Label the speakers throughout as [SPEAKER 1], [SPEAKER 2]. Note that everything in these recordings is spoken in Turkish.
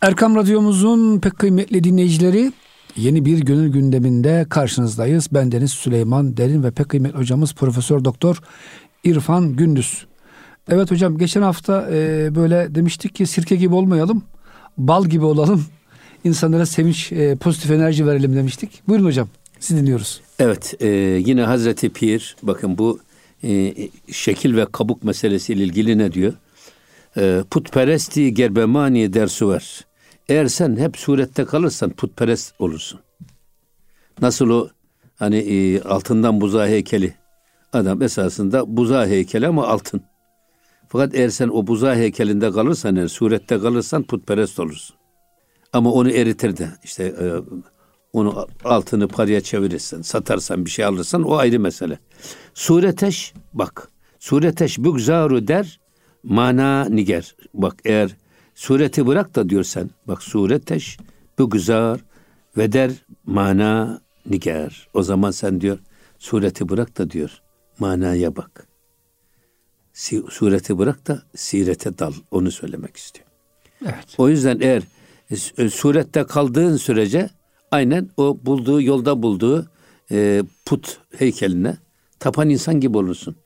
[SPEAKER 1] Erkam Radyomuzun pek kıymetli dinleyicileri yeni bir gönül gündeminde karşınızdayız. Ben Deniz Süleyman Derin ve pek kıymetli hocamız Profesör Doktor İrfan Gündüz. Evet hocam geçen hafta e, böyle demiştik ki sirke gibi olmayalım, bal gibi olalım. İnsanlara sevinç, e, pozitif enerji verelim demiştik. Buyurun hocam, siz dinliyoruz.
[SPEAKER 2] Evet, e, yine Hazreti Pir, bakın bu e, şekil ve kabuk meselesiyle ilgili ne diyor? E, putperesti gerbemani dersi var. Eğer sen hep surette kalırsan putperest olursun. Nasıl o hani e, altından buzağı heykeli. Adam esasında buzağı heykeli ama altın. Fakat eğer sen o buzağı heykelinde kalırsan, yani surette kalırsan putperest olursun. Ama onu eritir de işte e, onu altını paraya çevirirsen, satarsan bir şey alırsan o ayrı mesele. Sureteş bak. Sureteş bugzaru der mana niger. Bak eğer sureti bırak da diyor sen. Bak sureteş bugzar ve der mana niger. O zaman sen diyor sureti bırak da diyor manaya bak. Sureti bırak da sirete dal. Onu söylemek istiyor. Evet. O yüzden eğer e, surette kaldığın sürece aynen o bulduğu yolda bulduğu e, put heykeline tapan insan gibi olursun.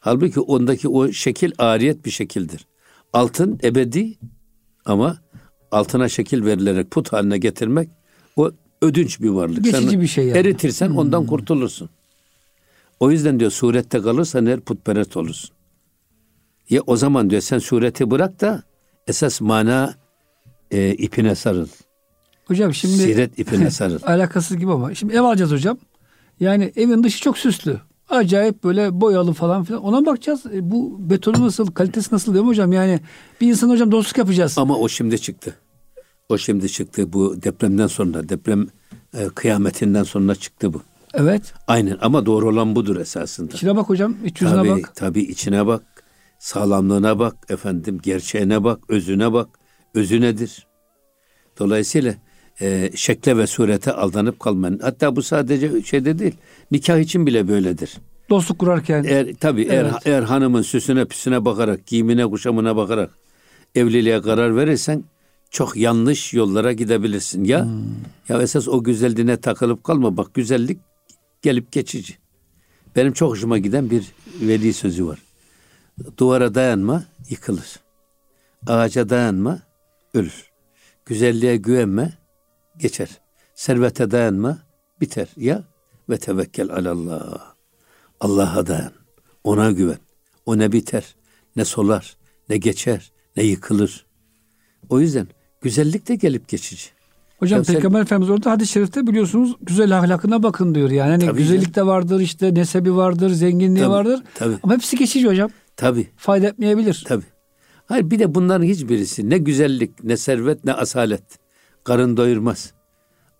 [SPEAKER 2] Halbuki ondaki o şekil ariyet bir şekildir. Altın ebedi ama altına şekil verilerek put haline getirmek o ödünç bir varlık.
[SPEAKER 1] Geçici Sen bir şey yani.
[SPEAKER 2] Eritirsen hmm. ondan kurtulursun. O yüzden diyor surette kalırsan her putperest olursun. Ya o zaman diyor sen sureti bırak da esas mana e, ipine sarıl.
[SPEAKER 1] Hocam şimdi
[SPEAKER 2] siret ipine sarıl.
[SPEAKER 1] alakasız gibi ama şimdi ev alacağız hocam. Yani evin dışı çok süslü. Acayip böyle boyalı falan filan. Ona bakacağız. E, bu betonu nasıl, kalitesi nasıl değil mi hocam? Yani bir insan hocam dostluk yapacağız.
[SPEAKER 2] Ama o şimdi çıktı. O şimdi çıktı. Bu depremden sonra, deprem e, kıyametinden sonra çıktı bu.
[SPEAKER 1] Evet.
[SPEAKER 2] Aynen ama doğru olan budur esasında.
[SPEAKER 1] İçine bak hocam, iç yüzüne
[SPEAKER 2] tabii,
[SPEAKER 1] bak.
[SPEAKER 2] Tabii içine bak, sağlamlığına bak, efendim gerçeğine bak, özüne bak. Özü nedir? Dolayısıyla e, şekle ve surete aldanıp kalmayın. Hatta bu sadece şeyde değil. Nikah için bile böyledir.
[SPEAKER 1] Dostluk kurarken.
[SPEAKER 2] Eğer tabii evet. eğer, eğer hanımın süsüne püsüne bakarak, giyimine kuşamına bakarak evliliğe karar verirsen çok yanlış yollara gidebilirsin. Ya hmm. ya esas o güzelliğine takılıp kalma. Bak güzellik gelip geçici. Benim çok hoşuma giden bir veli sözü var. Duvara dayanma, yıkılır. Ağaca dayanma, ölür. Güzelliğe güvenme, geçer. Servete dayanma, biter. Ya ve tevekkel alallah. Allah'a dayan. Ona güven. O ne biter, ne solar, ne geçer, ne yıkılır. O yüzden güzellik de gelip geçici.
[SPEAKER 1] Hocam ya Peygamber sen... Efendimiz orada hadis-i şerifte biliyorsunuz güzel ahlakına bakın diyor. Yani hani tabii güzellik de vardır, işte nesebi vardır, zenginliği tabii, vardır. Tabii. Ama hepsi geçici hocam.
[SPEAKER 2] Tabii.
[SPEAKER 1] Fayda etmeyebilir.
[SPEAKER 2] Tabii. Hayır bir de bunların hiçbirisi ne güzellik, ne servet, ne asalet. Karın doyurmaz.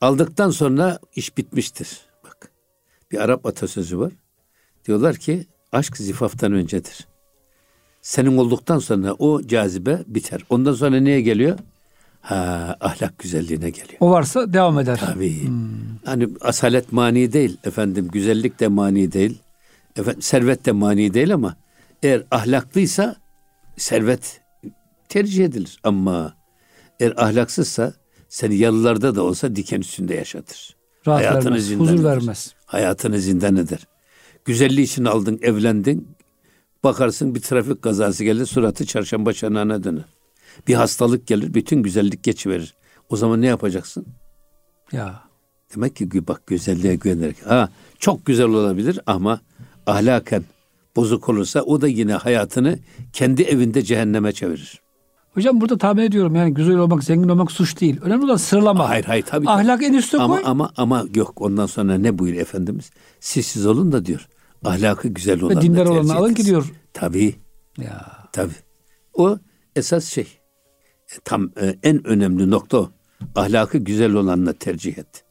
[SPEAKER 2] Aldıktan sonra iş bitmiştir. Bak bir Arap atasözü var. Diyorlar ki aşk zifaftan öncedir. Senin olduktan sonra o cazibe biter. Ondan sonra neye geliyor? Ha, ahlak güzelliğine geliyor.
[SPEAKER 1] O varsa devam eder.
[SPEAKER 2] Tabii. Hmm. Hani asalet mani değil efendim, güzellik de mani değil. Efendim, servet de mani değil ama eğer ahlaklıysa servet tercih edilir. Ama eğer ahlaksızsa seni yalılarda da olsa diken üstünde yaşatır.
[SPEAKER 1] Rahat Hayatını vermez, zindan huzur eder. vermez.
[SPEAKER 2] Hayatını zindan eder. Güzelliği için aldın, evlendin. Bakarsın bir trafik kazası gelir, suratı çarşamba çanağına döner. Bir hastalık gelir, bütün güzellik geçiverir. O zaman ne yapacaksın?
[SPEAKER 1] Ya.
[SPEAKER 2] Demek ki bak güzelliğe güvenerek. Ha çok güzel olabilir ama ahlaken bozuk olursa o da yine hayatını kendi evinde cehenneme çevirir.
[SPEAKER 1] Hocam burada tahmin ediyorum yani güzel olmak, zengin olmak suç değil. Önemli olan sıralama.
[SPEAKER 2] Hayır hayır tabii.
[SPEAKER 1] Ahlak en üstte
[SPEAKER 2] ama,
[SPEAKER 1] koy.
[SPEAKER 2] Ama ama yok ondan sonra ne buyuruyor Efendimiz? Siz siz olun da diyor. Ahlakı güzel olan.
[SPEAKER 1] Dindar olanı alın ki diyor.
[SPEAKER 2] Tabii.
[SPEAKER 1] Ya.
[SPEAKER 2] Tabii. O esas şey. Tam e, en önemli nokta o. Ahlakı güzel olanla tercih et.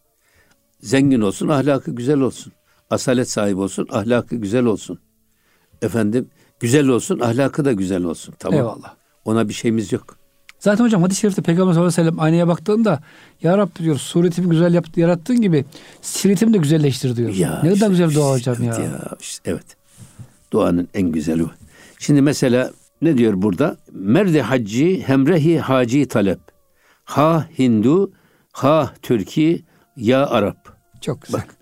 [SPEAKER 2] Zengin olsun, ahlakı güzel olsun. Asalet sahibi olsun, ahlakı güzel olsun efendim güzel olsun, ahlakı da güzel olsun. Tamam.
[SPEAKER 1] Eyvallah.
[SPEAKER 2] Ona bir şeyimiz yok.
[SPEAKER 1] Zaten hocam hadis-i şerifte Peygamber sallallahu aleyhi ve sellem aynaya baktığında Ya Rabbi diyor suretimi güzel yaptı, yarattığın gibi siretimi de güzelleştir diyor. Ya ne kadar güzel dua hocam ya. ya
[SPEAKER 2] işte, evet. Duanın en güzeli o. Şimdi mesela ne diyor burada? Merdi hacci hemrehi haci talep. Ha Hindu, ha Türkiye, ya Arap.
[SPEAKER 1] Çok güzel. Bak,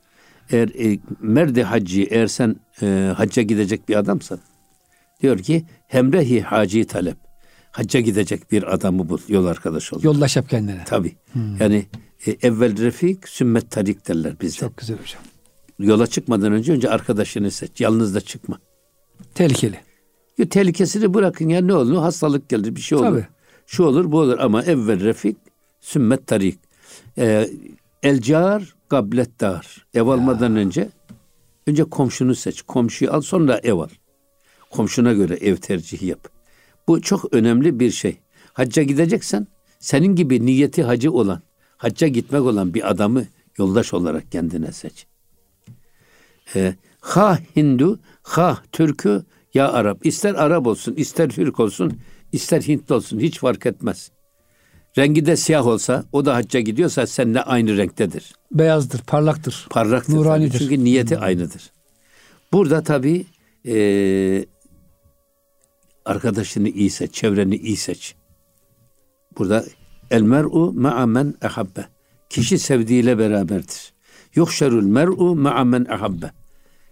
[SPEAKER 2] eğer e, merde hacı eğer sen e, hacca gidecek bir adamsan diyor ki hemrehi hacı talep. Hacca gidecek bir adamı bul, yol arkadaşı ol.
[SPEAKER 1] Yollaş yap kendine.
[SPEAKER 2] Tabii. Hmm. Yani e, evvel refik, sümmet tarik derler bizde.
[SPEAKER 1] Çok güzel hocam.
[SPEAKER 2] Yola çıkmadan önce önce arkadaşını seç. Yalnız da çıkma.
[SPEAKER 1] Tehlikeli.
[SPEAKER 2] Ya, tehlikesini bırakın ya ne olur hastalık gelir bir şey olur. Tabii. Şu olur bu olur ama evvel refik, sümmet tarik. Ee, el car, gablet dar. Ev almadan önce önce komşunu seç. Komşuyu al sonra ev al. Komşuna göre ev tercihi yap. Bu çok önemli bir şey. Hacca gideceksen senin gibi niyeti hacı olan, hacca gitmek olan bir adamı yoldaş olarak kendine seç. Ee, ha Hindu, ha Türkü, ya Arap. İster Arap olsun, ister Türk olsun, ister Hintli olsun hiç fark etmez. Rengi de siyah olsa o da hacca gidiyorsa seninle aynı renktedir.
[SPEAKER 1] Beyazdır, parlaktır.
[SPEAKER 2] Parlaktır. Nuranidir. Çünkü niyeti hmm. aynıdır. Burada tabii e, arkadaşını iyi seç, çevreni iyi seç. Burada el mer'u ma'a men ehabbe. Kişi sevdiğiyle beraberdir. Yuhşerul mer'u ma'a men ehabbe.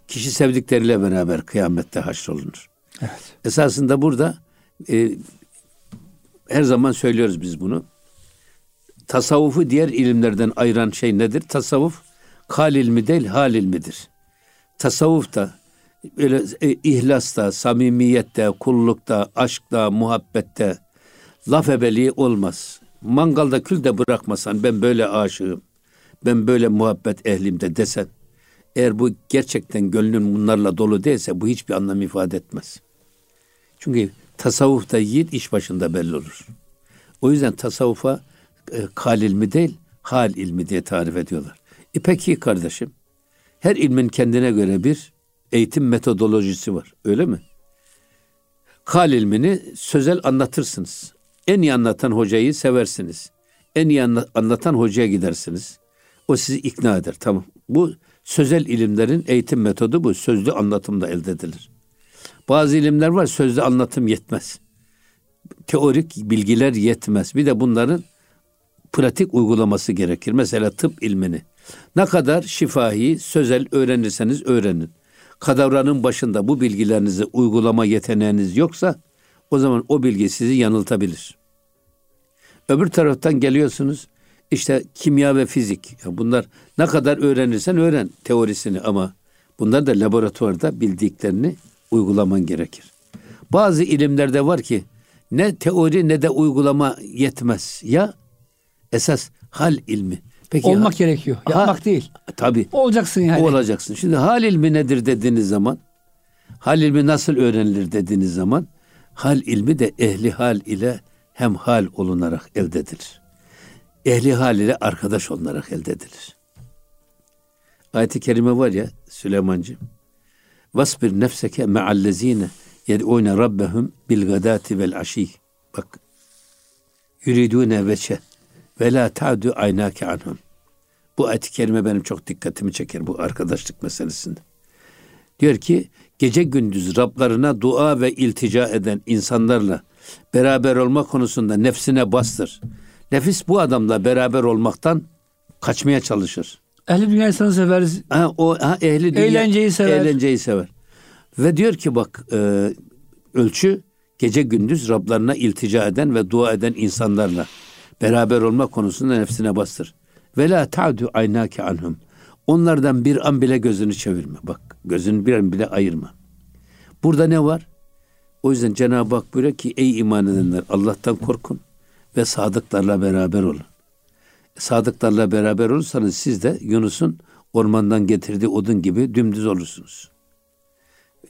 [SPEAKER 2] Kişi sevdikleriyle beraber kıyamette haşrolunur. Evet. Esasında burada e, her zaman söylüyoruz biz bunu. Tasavvufu diğer ilimlerden ayıran şey nedir? Tasavvuf kal ilmi değil hal ilmidir. Tasavvuf da öyle e, ihlasta, samimiyette, kullukta, aşkta, muhabbette laf ebeliği olmaz. Mangalda kül de bırakmasan ben böyle aşığım, ben böyle muhabbet ehlimde desen eğer bu gerçekten gönlün bunlarla dolu değilse bu hiçbir anlam ifade etmez. Çünkü tasavvufta yiğit iş başında belli olur. O yüzden tasavvufa e, kal ilmi değil, hal ilmi diye tarif ediyorlar. E peki kardeşim, her ilmin kendine göre bir eğitim metodolojisi var. Öyle mi? Kal ilmini sözel anlatırsınız. En iyi anlatan hocayı seversiniz. En iyi anlatan hocaya gidersiniz. O sizi ikna eder. Tamam. Bu sözel ilimlerin eğitim metodu bu. Sözlü anlatımda elde edilir. Bazı ilimler var sözlü anlatım yetmez. Teorik bilgiler yetmez. Bir de bunların pratik uygulaması gerekir. Mesela tıp ilmini. Ne kadar şifahi, sözel öğrenirseniz öğrenin. Kadavranın başında bu bilgilerinizi uygulama yeteneğiniz yoksa o zaman o bilgi sizi yanıltabilir. Öbür taraftan geliyorsunuz işte kimya ve fizik. Bunlar ne kadar öğrenirsen öğren teorisini ama bunlar da laboratuvarda bildiklerini uygulaman gerekir. Bazı ilimlerde var ki ne teori ne de uygulama yetmez. Ya esas hal ilmi.
[SPEAKER 1] Peki olmak ha, gerekiyor. Yapmak ha, değil.
[SPEAKER 2] Tabii.
[SPEAKER 1] Olacaksın yani.
[SPEAKER 2] Olacaksın. Şimdi hal ilmi nedir dediğiniz zaman hal ilmi nasıl öğrenilir dediğiniz zaman hal ilmi de ehli hal ile hem hal olunarak elde edilir. Ehli hal ile arkadaş olunarak elde edilir. Ayet-i kerime var ya Süleymancığım. Vasbir nefseke me'allezine yed'une rabbehum bil gadati vel aşi. Bak. Yuridune veçe ve la ta'du aynake anhum. Bu ayet-i kerime benim çok dikkatimi çeker bu arkadaşlık meselesinde. Diyor ki gece gündüz Rablarına dua ve iltica eden insanlarla beraber olma konusunda nefsine bastır. Nefis bu adamla beraber olmaktan kaçmaya çalışır.
[SPEAKER 1] Ehli dünya insanı sever.
[SPEAKER 2] Ha, o ha, ehli dünya,
[SPEAKER 1] eğlenceyi sever.
[SPEAKER 2] Eğlenceyi sever. Ve diyor ki bak e, ölçü gece gündüz Rablarına iltica eden ve dua eden insanlarla beraber olma konusunda nefsine bastır. Ve la ta'du aynake anhum. Onlardan bir an bile gözünü çevirme. Bak gözünü bir an bile ayırma. Burada ne var? O yüzden Cenab-ı Hak buyuruyor ki ey iman edenler Allah'tan korkun ve sadıklarla beraber olun. Sadıklarla beraber olursanız siz de Yunus'un ormandan getirdiği odun gibi dümdüz olursunuz.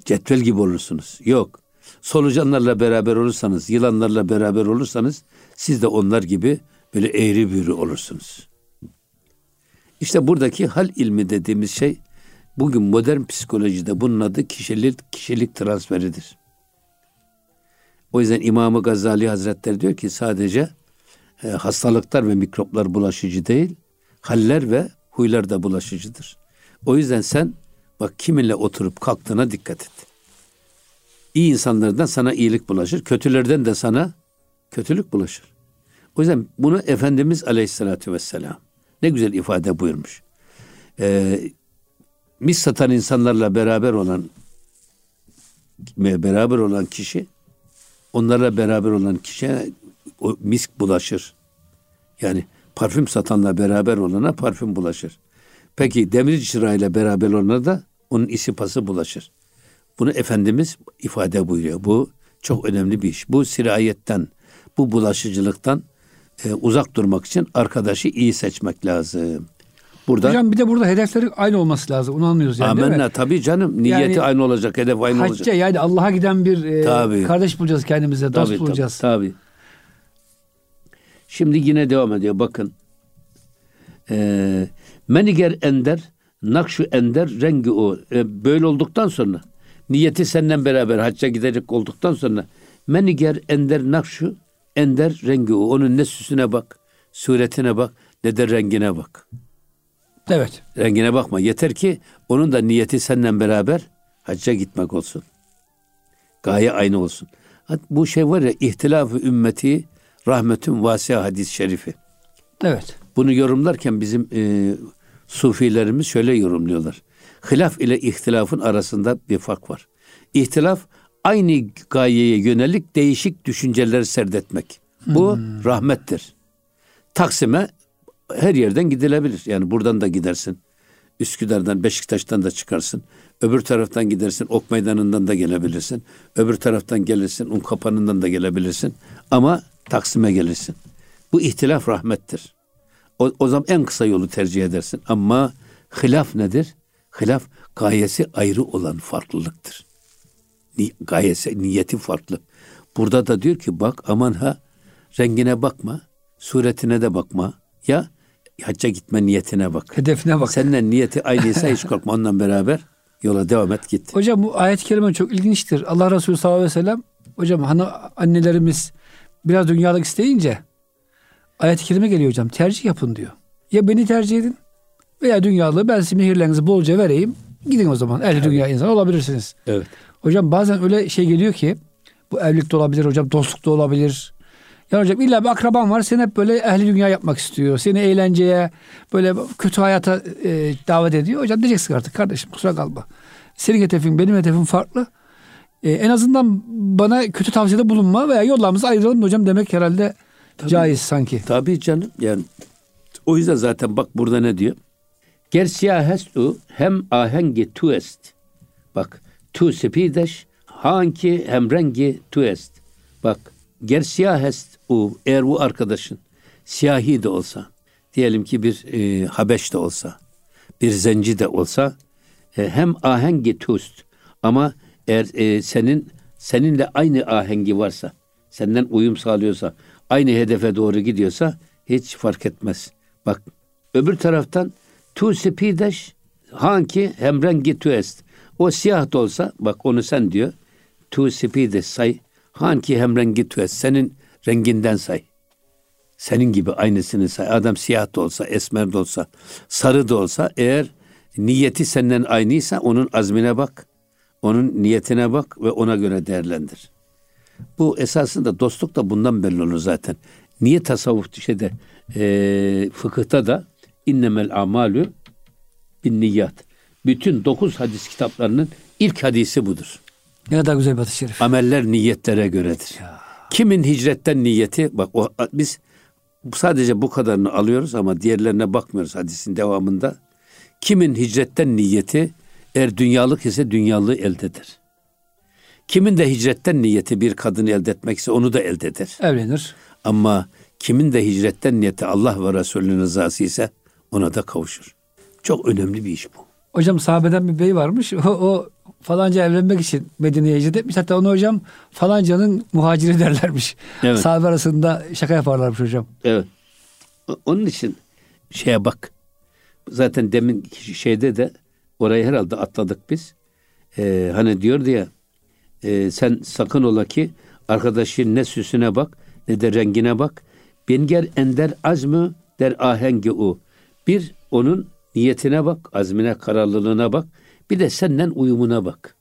[SPEAKER 2] Cetvel gibi olursunuz. Yok. Solucanlarla beraber olursanız, yılanlarla beraber olursanız siz de onlar gibi böyle eğri büğrü olursunuz. İşte buradaki hal ilmi dediğimiz şey bugün modern psikolojide bunun adı kişilik, kişilik transferidir. O yüzden İmam-ı Gazali Hazretleri diyor ki sadece e, hastalıklar ve mikroplar bulaşıcı değil, haller ve huylar da bulaşıcıdır. O yüzden sen bak kiminle oturup kalktığına dikkat et. İyi insanlardan sana iyilik bulaşır, kötülerden de sana kötülük bulaşır. O yüzden bunu Efendimiz Aleyhisselatü Vesselam ne güzel ifade buyurmuş. Ee, mis satan insanlarla beraber olan beraber olan kişi onlarla beraber olan kişiye o misk bulaşır. Yani parfüm satanla beraber olana parfüm bulaşır. Peki demir çırağıyla beraber olana da onun isipası bulaşır. Bunu Efendimiz ifade buyuruyor. Bu çok önemli bir iş. Bu sirayetten, bu bulaşıcılıktan e, uzak durmak için arkadaşı iyi seçmek lazım.
[SPEAKER 1] Burada Hocam bir de burada hedefleri aynı olması lazım. Onu anlıyoruz yani
[SPEAKER 2] amenna,
[SPEAKER 1] değil mi?
[SPEAKER 2] tabii canım. Niyeti yani, aynı olacak, hedef aynı hacca, olacak.
[SPEAKER 1] yani Allah'a giden bir e, kardeş bulacağız kendimize, dost tabii, bulacağız.
[SPEAKER 2] Tabii, tabii. Şimdi yine devam ediyor bakın. Ee, Meniger ender, nakşu ender, rengi o. Ee, böyle olduktan sonra, niyeti senden beraber hacca gidecek olduktan sonra, Meniger ender, nakşu ender, rengi o. Onun ne süsüne bak, suretine bak, ne de rengine bak.
[SPEAKER 1] Evet.
[SPEAKER 2] Rengine bakma. Yeter ki onun da niyeti senden beraber hacca gitmek olsun. Gaye aynı olsun. Bu şey var ya ihtilafı ümmeti rahmetün vasiha hadis-i şerifi.
[SPEAKER 1] Evet.
[SPEAKER 2] Bunu yorumlarken bizim e, sufilerimiz şöyle yorumluyorlar. Hilaf ile ihtilafın arasında bir fark var. İhtilaf aynı gayeye yönelik değişik düşünceleri serdetmek. Bu hmm. rahmettir. Taksim'e her yerden gidilebilir. Yani buradan da gidersin. Üsküdar'dan, Beşiktaş'tan da çıkarsın. Öbür taraftan gidersin, Ok Meydanı'ndan da gelebilirsin. Öbür taraftan gelirsin, Un Kapanı'ndan da gelebilirsin. Ama Taksim'e gelirsin. Bu ihtilaf rahmettir. O, o zaman en kısa yolu tercih edersin. Ama hilaf nedir? Hilaf gayesi ayrı olan farklılıktır. Gayesi, niyeti farklı. Burada da diyor ki bak aman ha rengine bakma, suretine de bakma. Ya hacca gitme niyetine bak.
[SPEAKER 1] Hedefine bak.
[SPEAKER 2] Seninle niyeti aynıysa hiç korkma ondan beraber yola devam et git.
[SPEAKER 1] Hocam bu ayet-i kerime çok ilginçtir. Allah Resulü sallallahu aleyhi ve sellem hocam hani annelerimiz biraz dünyalık isteyince ayet-i kerime geliyor hocam. Tercih yapın diyor. Ya beni tercih edin veya dünyalığı ben size mihirlerinizi bolca vereyim. Gidin o zaman. Ehli evet. dünya insan olabilirsiniz.
[SPEAKER 2] Evet.
[SPEAKER 1] Hocam bazen öyle şey geliyor ki bu evlilik de olabilir hocam, dostluk da olabilir. Ya hocam illa bir akraban var seni hep böyle ehli dünya yapmak istiyor. Seni eğlenceye böyle kötü hayata e, davet ediyor. Hocam diyeceksin artık kardeşim kusura kalma. Senin hedefin benim hedefim farklı. E, en azından bana kötü tavsiyede bulunma veya yollarımızı ayıralım hocam demek herhalde tabii, caiz sanki.
[SPEAKER 2] Tabii canım yani o yüzden zaten bak burada ne diyor? Ger siyahestu hem ahengi tu est. Bak tu sepideş hangi hem rengi tu est. Bak ger siyahest u eğer bu arkadaşın siyahi de olsa diyelim ki bir e, Habeş de olsa bir zenci de olsa e, hem ahengi tust ama eğer e, senin seninle aynı ahengi varsa, senden uyum sağlıyorsa, aynı hedefe doğru gidiyorsa hiç fark etmez. Bak öbür taraftan tu spideş hangi hem rengi tu est. O siyah da olsa bak onu sen diyor. Tu spideş say hangi hem rengi est. Senin renginden say. Senin gibi aynısını say. Adam siyah da olsa, esmer de olsa, sarı da olsa eğer niyeti senden aynıysa onun azmine bak. Onun niyetine bak ve ona göre değerlendir. Bu esasında dostluk da bundan belli olur zaten. Niye tasavvuf şeyde e, fıkıhta da innemel amalü bin niyat. Bütün dokuz hadis kitaplarının ilk hadisi budur.
[SPEAKER 1] Ne kadar güzel bir hadis şerif.
[SPEAKER 2] Ameller niyetlere göredir. Ya. Kimin hicretten niyeti bak o biz sadece bu kadarını alıyoruz ama diğerlerine bakmıyoruz hadisin devamında. Kimin hicretten niyeti eğer dünyalık ise dünyalığı elde eder. Kimin de hicretten niyeti bir kadını elde etmekse onu da elde eder.
[SPEAKER 1] Evlenir.
[SPEAKER 2] Ama kimin de hicretten niyeti Allah ve Resulünün rızası ise ona da kavuşur. Çok önemli bir iş bu.
[SPEAKER 1] Hocam sahabeden bir bey varmış. O, o falanca evlenmek için Medine'ye hicret etmiş. Hatta onu hocam falancanın muhaciri derlermiş. Evet. Sahabe arasında şaka yaparlarmış hocam.
[SPEAKER 2] Evet. Onun için şeye bak. Zaten demin şeyde de Orayı herhalde atladık biz. Ee, hani diyor diye e, sen sakın ola ki arkadaşın ne süsüne bak ne de rengine bak. Gel ender azmı der ahengi u. Bir onun niyetine bak, azmine, kararlılığına bak. Bir de senden uyumuna bak.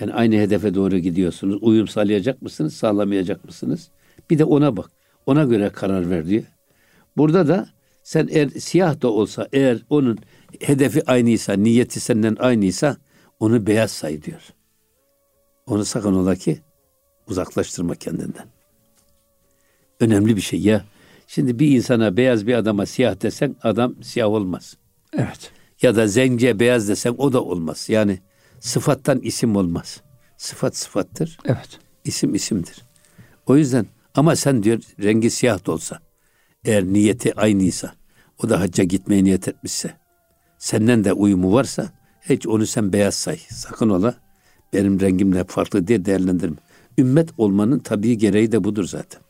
[SPEAKER 2] Yani aynı hedefe doğru gidiyorsunuz. Uyum sağlayacak mısınız, sağlamayacak mısınız? Bir de ona bak. Ona göre karar ver diyor. Burada da sen eğer siyah da olsa eğer onun hedefi aynıysa, niyeti senden aynıysa onu beyaz say diyor. Onu sakın ola ki uzaklaştırma kendinden. Önemli bir şey ya. Şimdi bir insana beyaz bir adama siyah desen adam siyah olmaz.
[SPEAKER 1] Evet.
[SPEAKER 2] Ya da zence beyaz desen o da olmaz. Yani sıfattan isim olmaz. Sıfat sıfattır.
[SPEAKER 1] Evet.
[SPEAKER 2] İsim isimdir. O yüzden ama sen diyor rengi siyah da olsa eğer niyeti aynıysa o da hacca gitmeye niyet etmişse senden de uyumu varsa hiç onu sen beyaz say. Sakın ola benim rengimle farklı diye değerlendirme. Ümmet olmanın tabii gereği de budur zaten.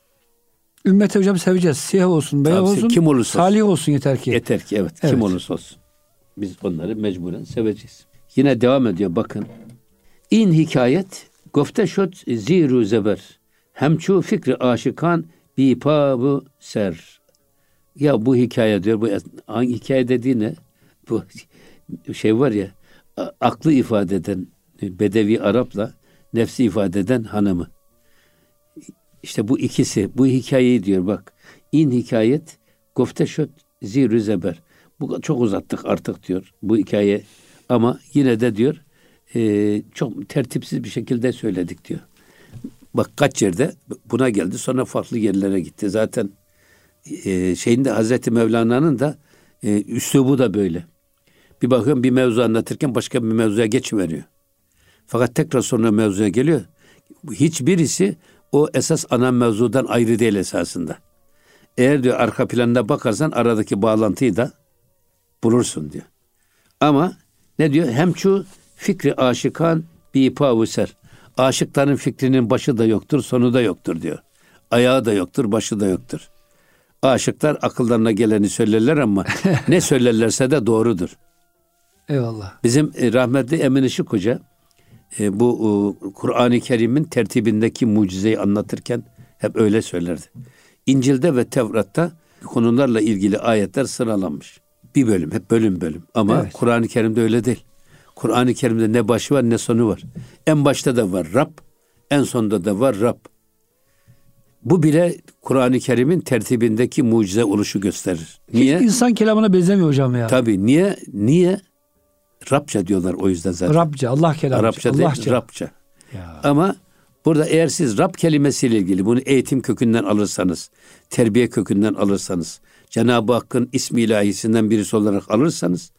[SPEAKER 1] Ümmeti hocam seveceğiz. Siyah olsun, beyaz
[SPEAKER 2] Tabii,
[SPEAKER 1] olsun.
[SPEAKER 2] kim olursa
[SPEAKER 1] Salih olsun yeter ki.
[SPEAKER 2] Yeter ki evet,
[SPEAKER 1] Evet.
[SPEAKER 2] kim olursa olsun. Biz onları mecburen seveceğiz. Yine devam ediyor bakın. İn hikayet gofte şot ziru zeber. Hemçu fikri aşıkan bi pabu ser. Ya bu hikaye diyor. Bu hangi hikaye dediği ne? Bu şey var ya aklı ifade eden Bedevi Arap'la nefsi ifade eden hanımı. İşte bu ikisi bu hikayeyi diyor bak. İn hikayet gofte ziru zeber. Bu çok uzattık artık diyor bu hikaye. Ama yine de diyor e, çok tertipsiz bir şekilde söyledik diyor. Bak kaç yerde buna geldi sonra farklı yerlere gitti. Zaten e, şeyinde Hazreti Mevlana'nın da e, üslubu da böyle. Bir bakıyorum bir mevzu anlatırken başka bir mevzuya geçiveriyor. Fakat tekrar sonra mevzuya geliyor. Hiçbirisi o esas ana mevzudan ayrı değil esasında. Eğer diyor arka planına bakarsan aradaki bağlantıyı da bulursun diyor. Ama ne diyor? Hemçu fikri aşıkan bi pavuser. Aşıkların fikrinin başı da yoktur, sonu da yoktur diyor. Ayağı da yoktur, başı da yoktur. Aşıklar akıllarına geleni söylerler ama ne söylerlerse de doğrudur.
[SPEAKER 1] Eyvallah.
[SPEAKER 2] Bizim e, rahmetli Emin Işık Hoca e, bu e, Kur'an-ı Kerim'in tertibindeki mucizeyi anlatırken hep öyle söylerdi. İncil'de ve Tevrat'ta konularla ilgili ayetler sıralanmış. Bir bölüm, hep bölüm bölüm. Ama
[SPEAKER 1] Evet.
[SPEAKER 2] Kur'an-ı Kerim'de öyle değil. Kur'an-ı Kerim'de ne başı var ne sonu var. En başta da var Rab, en sonda da var Rab. Bu bile Kur'an-ı Kerim'in tertibindeki mucize oluşu gösterir. Niye?
[SPEAKER 1] Hiç insan kelamına benzemiyor hocam ya.
[SPEAKER 2] Tabii niye? Niye? Rabça diyorlar o yüzden zaten.
[SPEAKER 1] Rabça, Allah kelamı.
[SPEAKER 2] Arapça değil,
[SPEAKER 1] Allahça.
[SPEAKER 2] Rabça.
[SPEAKER 1] Ya.
[SPEAKER 2] Ama burada eğer siz Rab kelimesiyle ilgili bunu eğitim kökünden alırsanız, terbiye kökünden alırsanız, Cenab-ı Hakk'ın ismi ilahisinden birisi olarak alırsanız,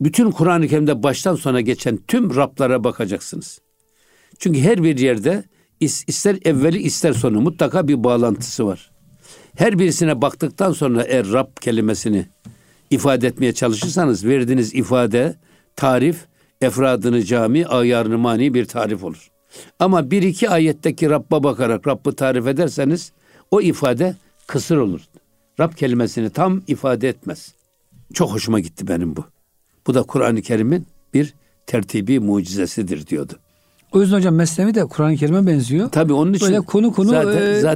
[SPEAKER 2] bütün Kur'an-ı Kerim'de baştan sona geçen tüm Rablara bakacaksınız. Çünkü her bir yerde is- ister evveli ister sonu mutlaka bir bağlantısı var. Her birisine baktıktan sonra eğer Rab kelimesini ifade etmeye çalışırsanız verdiğiniz ifade, tarif, efradını cami, ayarını mani bir tarif olur. Ama bir iki ayetteki Rabb'a bakarak Rabb'ı tarif ederseniz o ifade kısır olur. Rab kelimesini tam ifade etmez. Çok hoşuma gitti benim bu. Bu da Kur'an-ı Kerim'in bir tertibi mucizesidir diyordu.
[SPEAKER 1] O yüzden hocam mesnevi de Kur'an-ı Kerim'e benziyor.
[SPEAKER 2] Tabii onun için
[SPEAKER 1] Böyle konu konu e,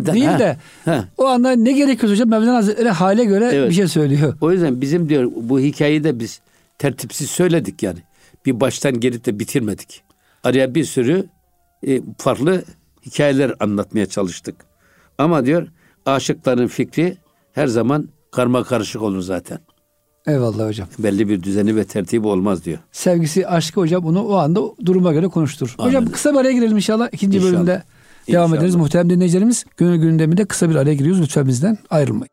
[SPEAKER 1] değil
[SPEAKER 2] ha,
[SPEAKER 1] de
[SPEAKER 2] ha.
[SPEAKER 1] o anda ne gerekiyor hocam Mevlana Hazretleri hale göre
[SPEAKER 2] Evet.
[SPEAKER 1] bir şey söylüyor.
[SPEAKER 2] O yüzden bizim diyor bu hikayeyi de biz tertipsiz söyledik yani. Bir baştan gelip de bitirmedik. Araya bir sürü e, farklı hikayeler anlatmaya çalıştık. Ama diyor aşıkların fikri her zaman karma karışık olur zaten.
[SPEAKER 1] Eyvallah hocam.
[SPEAKER 2] Belli bir düzeni ve tertibi olmaz diyor.
[SPEAKER 1] Sevgisi, aşkı hocam bunu o anda duruma göre konuştur. Hocam
[SPEAKER 2] Amin.
[SPEAKER 1] kısa bir araya girelim inşallah. İkinci
[SPEAKER 2] İnşallah.
[SPEAKER 1] bölümde devam
[SPEAKER 2] İnşallah.
[SPEAKER 1] ederiz. Muhterem dinleyicilerimiz gönül gündeminde kısa bir araya giriyoruz. Lütfen bizden ayrılmayın.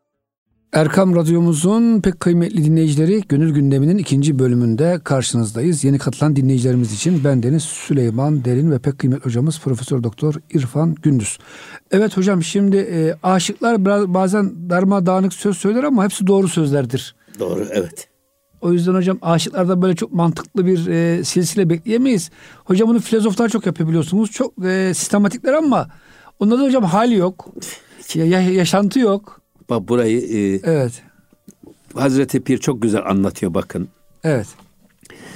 [SPEAKER 1] Erkam Radyomuzun pek kıymetli dinleyicileri Gönül Gündemi'nin ikinci bölümünde karşınızdayız. Yeni katılan dinleyicilerimiz için ben Deniz Süleyman Derin ve pek kıymetli hocamız Profesör Doktor İrfan Gündüz. Evet hocam şimdi e, aşıklar biraz, bazen darmadağınık söz söyler ama hepsi doğru sözlerdir.
[SPEAKER 2] Doğru evet.
[SPEAKER 1] O yüzden hocam aşıklarda böyle çok mantıklı bir e, silsile bekleyemeyiz. Hocam bunu filozoflar çok yapıyor biliyorsunuz. Çok e, sistematikler ama onlarda hocam hal yok. Ya- yaşantı yok.
[SPEAKER 2] Bak burayı e,
[SPEAKER 1] Evet.
[SPEAKER 2] Hazreti Pir çok güzel anlatıyor bakın.
[SPEAKER 1] Evet.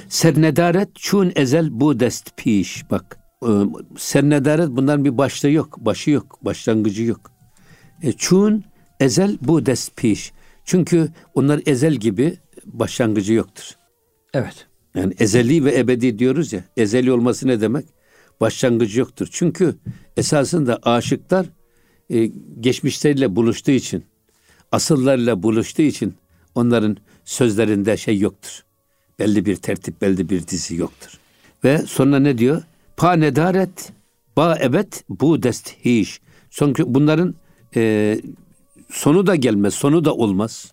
[SPEAKER 2] Sernedaret çun ezel bu dest piş. Bak e, sernedaret bunların bir başlığı yok. Başı yok. Başlangıcı yok. E, çun ezel bu dest piş. Çünkü onlar ezel gibi başlangıcı yoktur.
[SPEAKER 1] Evet.
[SPEAKER 2] Yani ezeli ve ebedi diyoruz ya. Ezeli olması ne demek? Başlangıcı yoktur. Çünkü esasında aşıklar e, geçmişleriyle buluştuğu için, asıllarıyla buluştuğu için onların sözlerinde şey yoktur. Belli bir tertip, belli bir dizi yoktur. Ve sonra ne diyor? Pa nedaret, ba ebet, bu dest hiş. Çünkü bunların e, sonu da gelmez, sonu da olmaz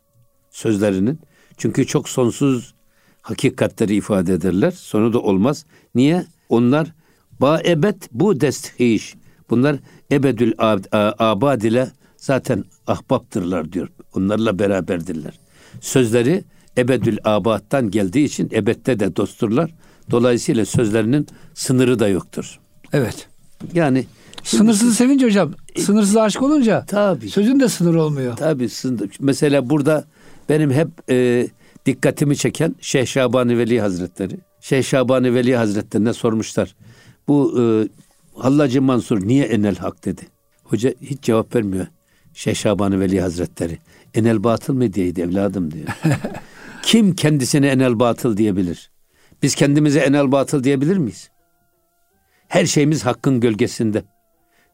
[SPEAKER 2] sözlerinin. Çünkü çok sonsuz hakikatleri ifade ederler. Sonu da olmaz. Niye? Onlar ba ebed bu desthiş. Bunlar ebedül abad ile zaten ahbaptırlar diyor. Onlarla beraberdirler. Sözleri ebedül abadtan geldiği için ebette de dostturlar. Dolayısıyla sözlerinin sınırı da yoktur.
[SPEAKER 1] Evet.
[SPEAKER 2] Yani
[SPEAKER 1] Sınırsız sevince hocam. Sınırsız aşık olunca
[SPEAKER 2] tabii.
[SPEAKER 1] sözün de sınır olmuyor.
[SPEAKER 2] Tabii. Mesela burada benim hep e, dikkatimi çeken Şeyh Şabani Veli Hazretleri. Şeyh Şabani Veli Hazretlerine sormuşlar. Bu e, Hallacı Mansur niye enel hak dedi. Hoca hiç cevap vermiyor. Şeyh Şabani Veli Hazretleri. Enel batıl mı diyeydi evladım diyor. Kim kendisine enel batıl diyebilir? Biz kendimize enel batıl diyebilir miyiz? Her şeyimiz hakkın gölgesinde.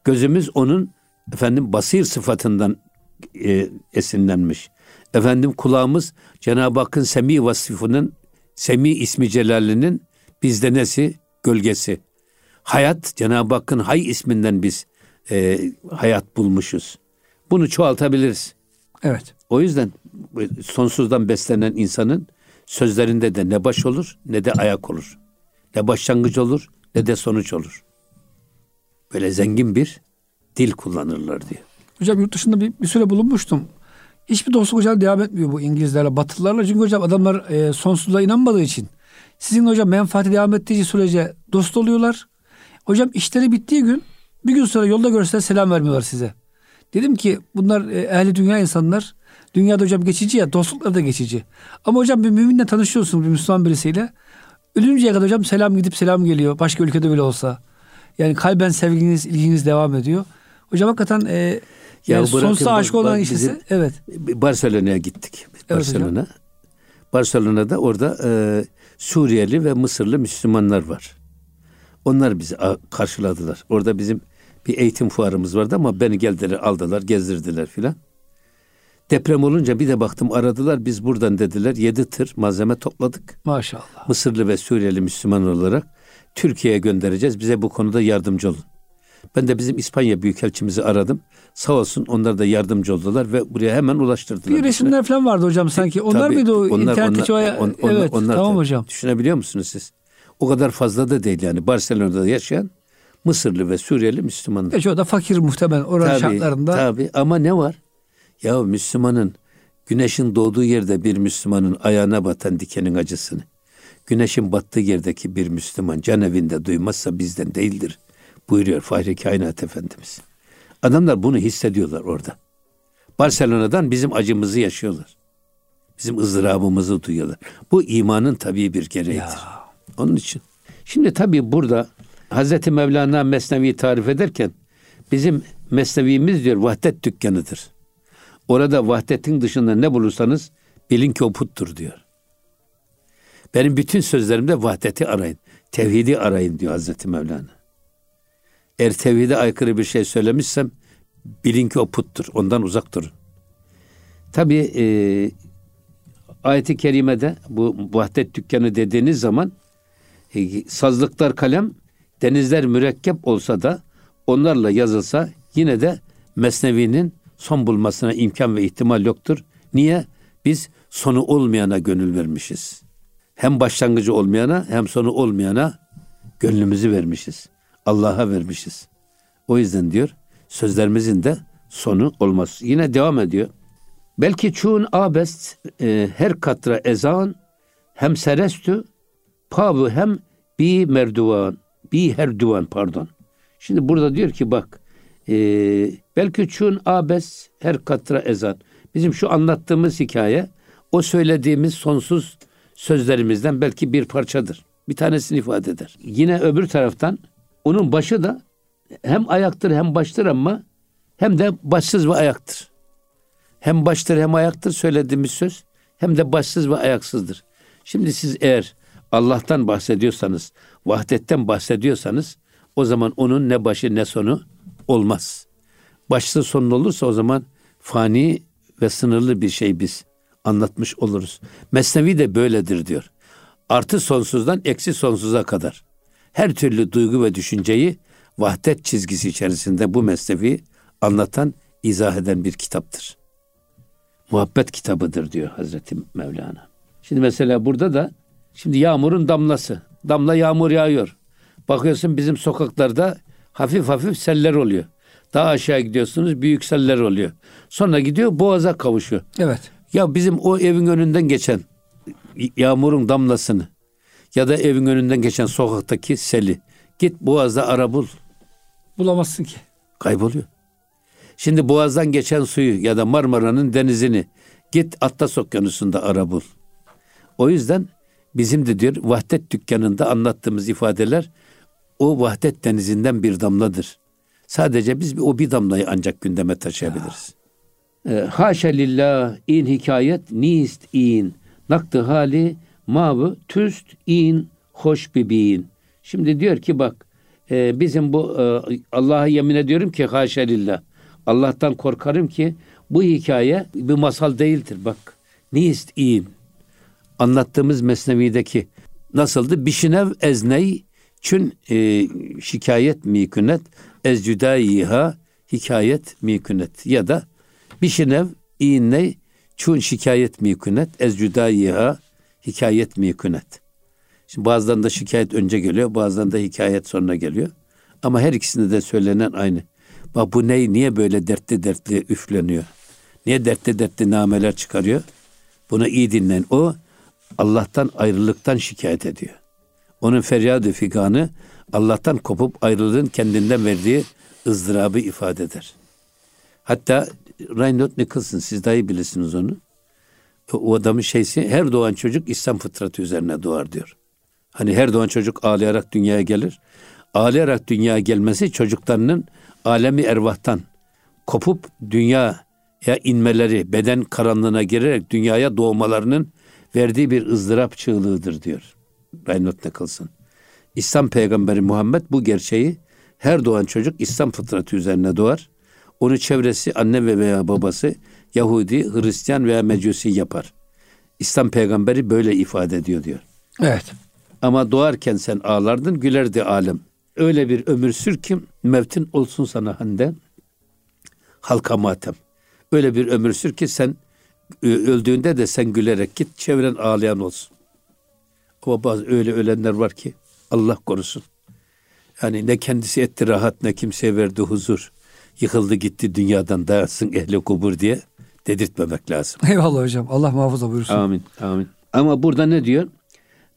[SPEAKER 2] Gözümüz onun efendim basir sıfatından e, esinlenmiş. Efendim kulağımız Cenab-ı Hakk'ın semi vasıfının, semi ismi celalinin bizde nesi? Gölgesi. Hayat, Cenab-ı Hakk'ın hay isminden biz e, hayat bulmuşuz. Bunu çoğaltabiliriz.
[SPEAKER 1] Evet.
[SPEAKER 2] O yüzden sonsuzdan beslenen insanın sözlerinde de ne baş olur ne de ayak olur. Ne başlangıç olur ne de sonuç olur. Böyle zengin bir dil kullanırlar diyor.
[SPEAKER 1] Hocam yurt dışında bir, bir süre bulunmuştum. Hiçbir dostluk hocam devam etmiyor bu İngilizlerle, Batılılarla. Çünkü hocam adamlar e, sonsuzluğa inanmadığı için. Sizin hocam menfaati devam ettiği sürece dost oluyorlar. Hocam işleri bittiği gün bir gün sonra yolda görseler selam vermiyorlar size. Dedim ki bunlar e, ehli dünya insanlar. Dünyada hocam geçici ya dostluklar da geçici. Ama hocam bir müminle tanışıyorsunuz bir Müslüman birisiyle. Ölünceye kadar hocam selam gidip selam geliyor. Başka ülkede bile olsa. Yani kalben sevginiz, ilginiz devam ediyor. Hocam hakikaten e, ya yani sonsuza aşık olan kişisi. Evet.
[SPEAKER 2] Barcelona'ya gittik. Evet Barcelona. Hocam. Barcelona'da orada e, Suriyeli ve Mısırlı Müslümanlar var. Onlar bizi karşıladılar. Orada bizim bir eğitim fuarımız vardı ama beni geldiler aldılar gezdirdiler filan. Deprem olunca bir de baktım aradılar biz buradan dediler yedi tır malzeme topladık.
[SPEAKER 1] Maşallah.
[SPEAKER 2] Mısırlı ve Suriyeli Müslüman olarak Türkiye'ye göndereceğiz bize bu konuda yardımcı olun. Ben de bizim İspanya Büyükelçimizi aradım. Sağ olsun onlar da yardımcı oldular ve buraya hemen ulaştırdılar.
[SPEAKER 1] Bir resimler falan vardı hocam sanki. Onlar Tabii, mıydı o onlar, internetteki onlar, on, on, Evet onlar, tamam hocam.
[SPEAKER 2] Düşünebiliyor musunuz siz? O kadar fazla da değil yani. Barcelona'da yaşayan Mısırlı ve Suriyeli Müslümanlar.
[SPEAKER 1] E da fakir muhtemelen oranın tabii, şartlarında.
[SPEAKER 2] Tabii ama ne var? Ya Müslümanın güneşin doğduğu yerde bir Müslümanın ayağına batan dikenin acısını güneşin battığı yerdeki bir Müslüman can evinde duymazsa bizden değildir buyuruyor Fahri Kainat Efendimiz. Adamlar bunu hissediyorlar orada. Barcelona'dan bizim acımızı yaşıyorlar. Bizim ızdırabımızı duyuyorlar. Bu imanın tabii bir gereğidir. Ya. Onun için. Şimdi tabii burada Hazreti Mevlana Mesnevi tarif ederken bizim Mesnevimiz diyor vahdet dükkanıdır. Orada vahdetin dışında ne bulursanız bilin ki o puttur diyor. Benim bütün sözlerimde vahdeti arayın. Tevhidi arayın diyor Hazreti Mevlana. Eğer tevhide aykırı bir şey söylemişsem bilin ki o puttur. Ondan uzak durun. Tabi e, ayeti kerimede bu vahdet dükkanı dediğiniz zaman e, sazlıklar kalem, denizler mürekkep olsa da onlarla yazılsa yine de Mesnevi'nin son bulmasına imkan ve ihtimal yoktur. Niye? Biz sonu olmayana gönül vermişiz. Hem başlangıcı olmayana hem sonu olmayana gönlümüzü vermişiz. Allah'a vermişiz. O yüzden diyor sözlerimizin de sonu olmaz. Yine devam ediyor. Belki çun abest e, her katra ezan hem serestü pavu hem bi merduvan bi her duvan pardon. Şimdi burada diyor ki bak e, belki çun abes her katra ezan. Bizim şu anlattığımız hikaye o söylediğimiz sonsuz sözlerimizden belki bir parçadır. Bir tanesini ifade eder. Yine öbür taraftan onun başı da hem ayaktır hem baştır ama hem de başsız ve ayaktır. Hem baştır hem ayaktır söylediğimiz söz hem de başsız ve ayaksızdır. Şimdi siz eğer Allah'tan bahsediyorsanız, vahdetten bahsediyorsanız o zaman onun ne başı ne sonu olmaz. başlı sonlu olursa o zaman fani ve sınırlı bir şey biz anlatmış oluruz. Mesnevi de böyledir diyor. Artı sonsuzdan eksi sonsuza kadar. Her türlü duygu ve düşünceyi vahdet çizgisi içerisinde bu mesnevi anlatan, izah eden bir kitaptır. Muhabbet kitabıdır diyor Hazreti Mevlana. Şimdi mesela burada da şimdi yağmurun damlası. Damla yağmur yağıyor. Bakıyorsun bizim sokaklarda hafif hafif seller oluyor. Daha aşağı gidiyorsunuz büyük seller oluyor. Sonra gidiyor boğaza kavuşuyor.
[SPEAKER 1] Evet.
[SPEAKER 2] Ya bizim o evin önünden geçen yağmurun damlasını ya da evin önünden geçen sokaktaki seli git boğazda ara bul.
[SPEAKER 1] Bulamazsın ki.
[SPEAKER 2] Kayboluyor. Şimdi boğazdan geçen suyu ya da Marmara'nın denizini git Atlas Okyanusu'nda ara bul. O yüzden bizim de diyor vahdet dükkanında anlattığımız ifadeler o vahdet denizinden bir damladır. Sadece biz o bir damlayı ancak gündeme taşıyabiliriz. E, haşa lillah in hikayet nist in naktı hali mavı tüst in hoş bibin. Şimdi diyor ki bak e, bizim bu e, Allah'a yemin ediyorum ki haşa lillah. Allah'tan korkarım ki bu hikaye bir masal değildir bak. Nist in. Anlattığımız Mesnevi'deki nasıldı? Bişinev ezney çün e, şikayet mikünet ez cüdayiha hikayet mikünet ya da bişinev iğney çün şikayet mikünet ez cüdayiha hikayet mikünet. Şimdi bazılarında şikayet önce geliyor, bazılarında hikayet sonra geliyor. Ama her ikisinde de söylenen aynı. Bak bu ney niye böyle dertli dertli üfleniyor? Niye dertli dertli nameler çıkarıyor? Bunu iyi dinleyin. O Allah'tan ayrılıktan şikayet ediyor. Onun feryadı figanı Allah'tan kopup ayrılığın kendinden verdiği ızdırabı ifade eder. Hatta Reinhold Nicholson siz daha iyi bilirsiniz onu. O adamın şeysi her doğan çocuk İslam fıtratı üzerine doğar diyor. Hani her doğan çocuk ağlayarak dünyaya gelir. Ağlayarak dünyaya gelmesi çocuklarının alemi ervahtan kopup dünyaya inmeleri, beden karanlığına girerek dünyaya doğmalarının verdiği bir ızdırap çığlığıdır diyor. Reinhold Nicholson. İslam peygamberi Muhammed bu gerçeği her doğan çocuk İslam fıtratı üzerine doğar. Onu çevresi anne ve veya babası Yahudi, Hristiyan veya Mecusi yapar. İslam peygamberi böyle ifade ediyor diyor.
[SPEAKER 1] Evet.
[SPEAKER 2] Ama doğarken sen ağlardın, gülerdi alem. Öyle bir ömür sür ki mevtin olsun sana hande halka matem. Öyle bir ömür sür ki sen öldüğünde de sen gülerek git, çevren ağlayan olsun. Ama bazı öyle ölenler var ki Allah korusun. Yani ne kendisi etti rahat ne kimseye verdi huzur. Yıkıldı gitti dünyadan dayansın ehli kubur diye dedirtmemek lazım.
[SPEAKER 1] Eyvallah hocam. Allah muhafaza buyursun.
[SPEAKER 2] Amin. Amin. Ama burada ne diyor?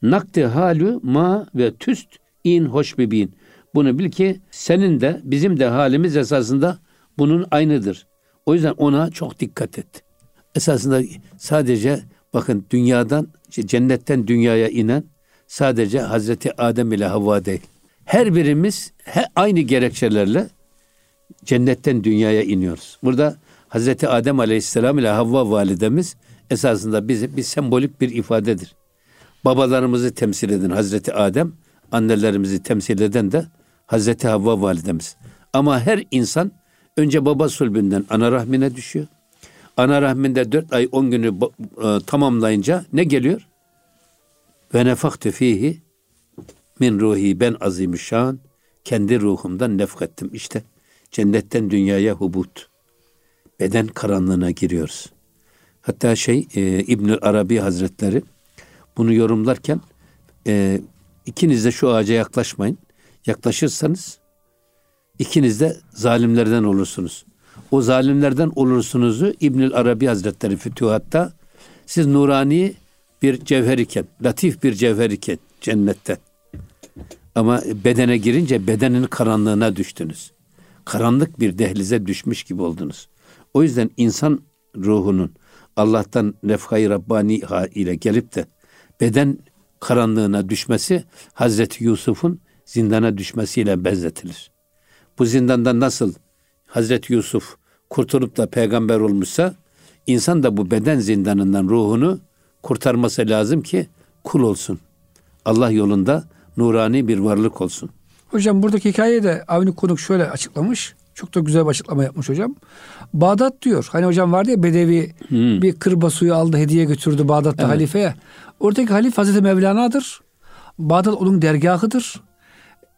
[SPEAKER 2] Nakti halu ma ve tüst in hoş bibin. Bunu bil ki senin de bizim de halimiz esasında bunun aynıdır. O yüzden ona çok dikkat et. Esasında sadece bakın dünyadan cennetten dünyaya inen sadece Hazreti Adem ile Havva değil. Her birimiz he, aynı gerekçelerle cennetten dünyaya iniyoruz. Burada Hazreti Adem Aleyhisselam ile Havva validemiz esasında bize bir sembolik bir ifadedir. Babalarımızı temsil eden Hazreti Adem, annelerimizi temsil eden de Hazreti Havva validemiz. Ama her insan önce baba sulbünden ana rahmine düşüyor. Ana rahminde dört ay on günü e, tamamlayınca ne geliyor? Ve nefaktu fihi min ruhi ben azimüşşan kendi ruhumdan nefkettim. İşte cennetten dünyaya hubut. Beden karanlığına giriyoruz. Hatta şey e, İbn Arabi Hazretleri bunu yorumlarken e, ikiniz de şu ağaca yaklaşmayın. Yaklaşırsanız ikiniz de zalimlerden olursunuz. O zalimlerden olursunuzu İbnül Arabi Hazretleri Fütühat'ta siz nurani bir cevher iken, latif bir cevher iken cennette. Ama bedene girince bedenin karanlığına düştünüz. Karanlık bir dehlize düşmüş gibi oldunuz. O yüzden insan ruhunun Allah'tan nefkayı Rabbani ile gelip de beden karanlığına düşmesi Hazreti Yusuf'un zindana düşmesiyle benzetilir. Bu zindanda nasıl Hazreti Yusuf kurtulup da peygamber olmuşsa insan da bu beden zindanından ruhunu kurtarması lazım ki kul olsun. Allah yolunda nurani bir varlık olsun.
[SPEAKER 1] Hocam buradaki hikayeyi de Avni Konuk şöyle açıklamış. Çok da güzel bir açıklama yapmış hocam. Bağdat diyor. Hani hocam vardı ya Bedevi hmm. bir kırba suyu aldı hediye götürdü Bağdat'ta evet. halifeye. Oradaki halif Hazreti Mevlana'dır. Bağdat onun dergahıdır.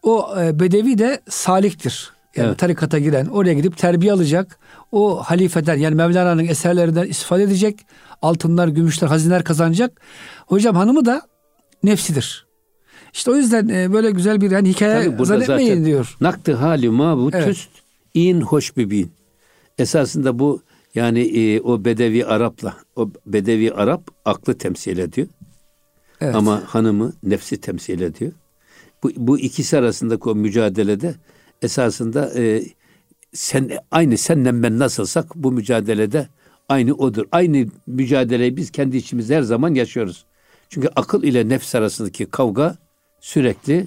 [SPEAKER 1] O e, Bedevi de saliktir. Yani evet. tarikata giren oraya gidip terbiye alacak. O halifeden yani Mevlana'nın eserlerinden istifade edecek. Altınlar, gümüşler, hazineler kazanacak. Hocam hanımı da nefsidir. İşte o yüzden e, böyle güzel bir yani hikaye zannetmeyin diyor.
[SPEAKER 2] Naktı hali ma bu evet. tüst in hoş bin. Esasında bu yani e, o Bedevi Arap'la o Bedevi Arap aklı temsil ediyor. Evet. Ama hanımı nefsi temsil ediyor. Bu, bu ikisi arasındaki o mücadelede esasında e, sen aynı senden ben nasılsak bu mücadelede aynı odur. Aynı mücadeleyi biz kendi içimizde her zaman yaşıyoruz. Çünkü akıl ile nefs arasındaki kavga sürekli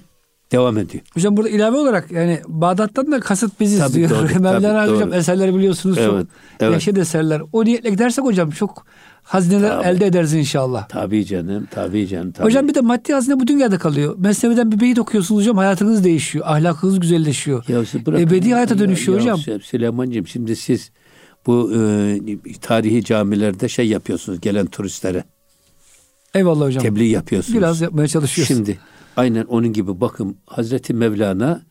[SPEAKER 2] devam ediyor.
[SPEAKER 1] Hocam burada ilave olarak yani Bağdat'tan da kasıt biziz tabii, diyor. Doğru, Mevlana tabii, hocam doğru. eserleri biliyorsunuz evet, çok evet. yaşlı eserler. O niyetle gidersek hocam çok hazineler tabii. elde ederiz inşallah.
[SPEAKER 2] Tabii canım, tabii canım. Tabii.
[SPEAKER 1] Hocam bir de maddi hazine bu dünyada kalıyor. Mesnevi'den bir beyit okuyorsunuz hocam hayatınız değişiyor. Ahlakınız güzelleşiyor. Ya Ebedi hayata dönüşüyor ya, hocam.
[SPEAKER 2] Ya, Süleyman'cığım şimdi siz bu e, tarihi camilerde şey yapıyorsunuz gelen turistlere.
[SPEAKER 1] Eyvallah hocam.
[SPEAKER 2] Tebliğ yapıyorsunuz.
[SPEAKER 1] Biraz yapmaya çalışıyoruz.
[SPEAKER 2] Şimdi aynen onun gibi bakın Hazreti Mevlana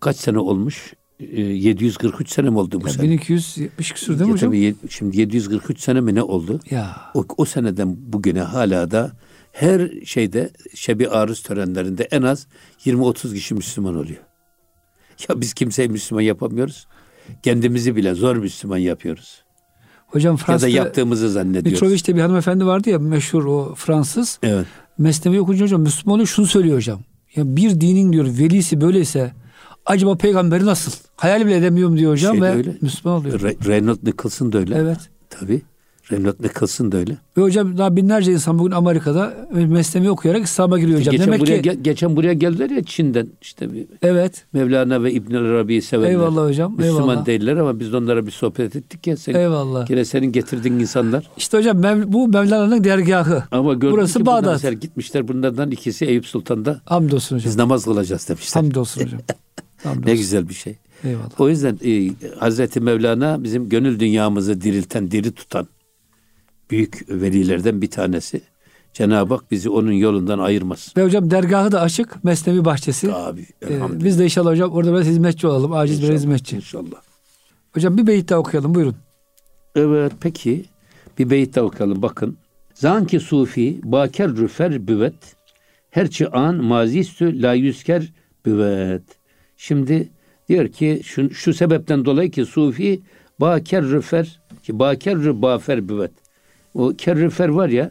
[SPEAKER 2] kaç sene olmuş? 743 sene mi oldu bu
[SPEAKER 1] ya
[SPEAKER 2] sene?
[SPEAKER 1] 1270 küsur değil mi hocam? Tabii
[SPEAKER 2] şimdi 743 sene mi ne oldu?
[SPEAKER 1] Ya.
[SPEAKER 2] O, o seneden bugüne hala da her şeyde şebi arız törenlerinde en az 20-30 kişi Müslüman oluyor. Ya biz kimseyi Müslüman yapamıyoruz. Kendimizi bile zor Müslüman yapıyoruz.
[SPEAKER 1] Hocam Fransa'da
[SPEAKER 2] ya da yaptığımızı zannediyoruz.
[SPEAKER 1] Mitrovich'te bir hanımefendi vardı ya meşhur o Fransız.
[SPEAKER 2] Evet.
[SPEAKER 1] Mesnevi okuyunca hocam Müslüman oluyor şunu söylüyor hocam. Ya bir dinin diyor velisi böyleyse acaba peygamberi nasıl? Hayal bile edemiyorum diyor hocam şey ve öyle. Müslüman oluyor.
[SPEAKER 2] Re- Reynolds Nicholson da öyle.
[SPEAKER 1] Evet.
[SPEAKER 2] Tabii. Reynolds Nicholson da öyle.
[SPEAKER 1] Ve hocam daha binlerce insan bugün Amerika'da mesleği okuyarak İslam'a giriyor hocam.
[SPEAKER 2] Geçen
[SPEAKER 1] Demek
[SPEAKER 2] buraya,
[SPEAKER 1] ki...
[SPEAKER 2] geçen buraya geldiler ya Çin'den işte bir
[SPEAKER 1] Evet.
[SPEAKER 2] Mevlana ve İbn Arabi'yi sevenler.
[SPEAKER 1] Eyvallah hocam.
[SPEAKER 2] Müslüman
[SPEAKER 1] eyvallah.
[SPEAKER 2] değiller ama biz onlara bir sohbet ettik ya. Senin,
[SPEAKER 1] eyvallah.
[SPEAKER 2] Gene senin getirdiğin insanlar.
[SPEAKER 1] İşte hocam Mev bu Mevlana'nın dergahı.
[SPEAKER 2] Ama
[SPEAKER 1] Burası ki Bağdat.
[SPEAKER 2] Mesela gitmişler bunlardan ikisi Eyüp Sultan'da.
[SPEAKER 1] Hamdolsun hocam.
[SPEAKER 2] Biz namaz kılacağız demişler.
[SPEAKER 1] Hamdolsun hocam.
[SPEAKER 2] Hamdolsun. ne güzel bir şey.
[SPEAKER 1] Eyvallah.
[SPEAKER 2] O yüzden e, Hazreti Mevlana bizim gönül dünyamızı dirilten, diri tutan büyük velilerden bir tanesi. Cenab-ı Hak bizi onun yolundan ayırmaz.
[SPEAKER 1] Ve hocam dergahı da açık. Mesnevi bahçesi.
[SPEAKER 2] Abi,
[SPEAKER 1] ee, biz de inşallah hocam orada biraz hizmetçi olalım. Aciz bir hizmetçi.
[SPEAKER 2] İnşallah.
[SPEAKER 1] Hocam bir beyit daha okuyalım. Buyurun.
[SPEAKER 2] Evet peki. Bir beyit daha okuyalım. Bakın. Zanki sufi baker rüfer büvet herçi an mazistü la yüzker büvet. Şimdi diyor ki şu, şu sebepten dolayı ki sufi baker rüfer ki baker rü bafer büvet. O kerrifer var ya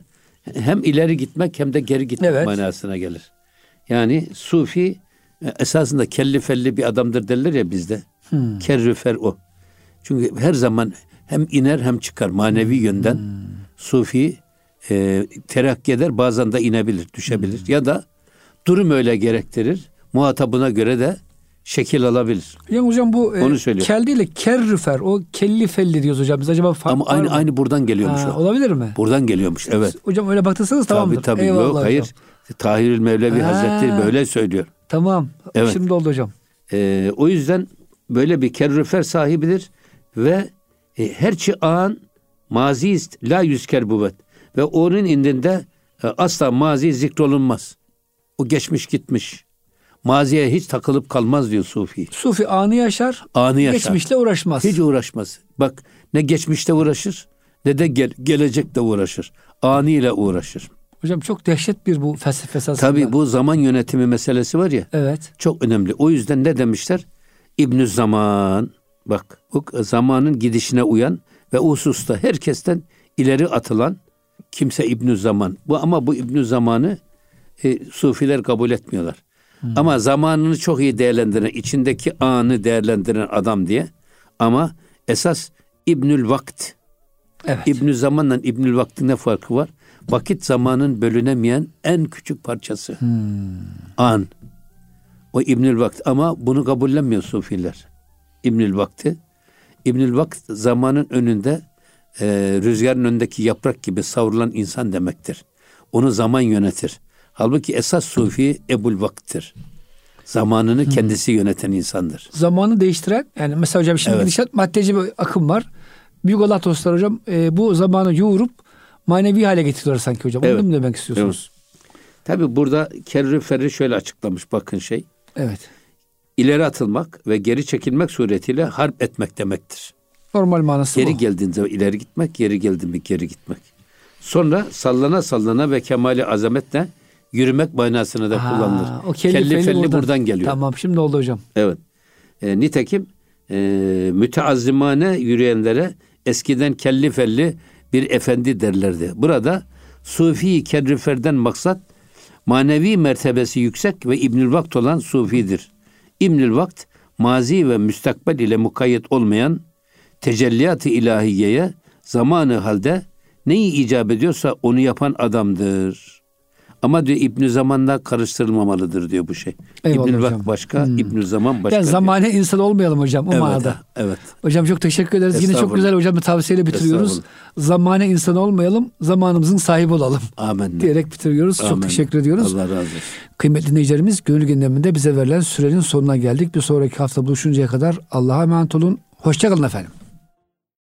[SPEAKER 2] hem ileri gitmek hem de geri gitmek evet. manasına gelir. Yani sufi e, esasında kelli felli bir adamdır derler ya bizde. Hmm. Kerrifer o. Çünkü her zaman hem iner hem çıkar manevi hmm. yönden. Sufi e, terakki eder bazen de inebilir, düşebilir. Hmm. Ya da durum öyle gerektirir. Muhatabına göre de şekil alabilir.
[SPEAKER 1] Yani hocam bu e, Onu e, kel değil de kerrüfer o kelli felli diyoruz hocam. Biz acaba
[SPEAKER 2] fark Ama aynı mı? aynı buradan geliyormuş ha,
[SPEAKER 1] o. Olabilir mi?
[SPEAKER 2] Buradan geliyormuş evet.
[SPEAKER 1] Hocam öyle baktıysanız tamamdır.
[SPEAKER 2] Tabii tabii Eyvallah yok hocam. hayır. Tahirül Mevlevi ha, Hazretleri böyle söylüyor.
[SPEAKER 1] Tamam. Evet. Şimdi oldu hocam.
[SPEAKER 2] Ee, o yüzden böyle bir kerrüfer sahibidir ve e, her çi an mazi la yüzker buvet ve onun indinde e, asla mazi zikrolunmaz. O geçmiş gitmiş. Maziye hiç takılıp kalmaz diyor Sufi.
[SPEAKER 1] Sufi anı yaşar.
[SPEAKER 2] Anı yaşar.
[SPEAKER 1] Geçmişle uğraşmaz.
[SPEAKER 2] Hiç uğraşmaz. Bak ne geçmişte uğraşır ne de gel, gelecekte uğraşır. Anı ile uğraşır.
[SPEAKER 1] Hocam çok dehşet bir bu felsefe esasında.
[SPEAKER 2] Tabii bu zaman yönetimi meselesi var ya.
[SPEAKER 1] Evet.
[SPEAKER 2] Çok önemli. O yüzden ne demişler? İbnü Zaman. Bak bu zamanın gidişine uyan ve hususta herkesten ileri atılan kimse İbnü Zaman. Bu ama bu İbnü Zaman'ı e, sufiler kabul etmiyorlar. Hmm. Ama zamanını çok iyi değerlendiren, içindeki anı değerlendiren adam diye. Ama esas İbnül Vakt.
[SPEAKER 1] Evet.
[SPEAKER 2] İbnü Zaman'la İbnül Vakt'in ne farkı var? Vakit zamanın bölünemeyen en küçük parçası. Hmm. An. O İbnül Vakt ama bunu kabullenmiyor sufiler. İbnül Vakti. İbnül Vakt zamanın önünde e, rüzgarın önündeki yaprak gibi savrulan insan demektir. Onu zaman yönetir. Halbuki esas sufi Ebul Vakit'tir. Zamanını kendisi yöneten insandır.
[SPEAKER 1] Zamanı değiştiren yani mesela hocam şimdi
[SPEAKER 2] Evet.
[SPEAKER 1] gidişat maddeci bir akım var. Büyük Allah dostlar hocam e, bu zamanı yoğurup manevi hale getiriyorlar sanki hocam.
[SPEAKER 2] Evet.
[SPEAKER 1] Onu mu demek istiyorsunuz?
[SPEAKER 2] Tabi burada kerri ferri şöyle açıklamış bakın şey.
[SPEAKER 1] Evet.
[SPEAKER 2] İleri atılmak ve geri çekilmek suretiyle harp etmek demektir.
[SPEAKER 1] Normal manası
[SPEAKER 2] Geri
[SPEAKER 1] bu.
[SPEAKER 2] geldiğinde ileri gitmek, geri geldiğinde geri gitmek. Sonra sallana sallana ve kemali azametle yürümek manasını da
[SPEAKER 1] Ha,
[SPEAKER 2] kullanılır.
[SPEAKER 1] O kelli,
[SPEAKER 2] Kelli
[SPEAKER 1] felli
[SPEAKER 2] felli buradan, geliyor.
[SPEAKER 1] Tamam şimdi oldu hocam.
[SPEAKER 2] Evet. E, nitekim e, müteazzimane yürüyenlere eskiden kelli felli bir efendi derlerdi. Burada Sufi kerriferden maksat manevi mertebesi yüksek ve İbnül Vakt olan Sufidir. İbnül Vakt mazi ve müstakbel ile mukayyet olmayan tecelliyat-ı ilahiyeye zamanı halde neyi icap ediyorsa onu yapan adamdır. Ama diyor İbnü Zaman'la karıştırılmamalıdır diyor bu şey.
[SPEAKER 1] Eyvallah
[SPEAKER 2] İbnül
[SPEAKER 1] hocam.
[SPEAKER 2] Başka, İbnü Zaman başka.
[SPEAKER 1] yani
[SPEAKER 2] diyor.
[SPEAKER 1] zamane insan olmayalım hocam o
[SPEAKER 2] evet,
[SPEAKER 1] manada.
[SPEAKER 2] evet.
[SPEAKER 1] Hocam çok teşekkür ederiz. Yine çok güzel hocam bir tavsiyeyle bitiriyoruz. Zamane insan olmayalım, zamanımızın sahibi olalım
[SPEAKER 2] Amin.
[SPEAKER 1] diyerek bitiriyoruz. Çok
[SPEAKER 2] Amin.
[SPEAKER 1] teşekkür ediyoruz.
[SPEAKER 2] Allah razı olsun.
[SPEAKER 1] Kıymetli dinleyicilerimiz gönül gündeminde bize verilen sürenin sonuna geldik. Bir sonraki hafta buluşuncaya kadar Allah'a emanet olun. Hoşçakalın efendim.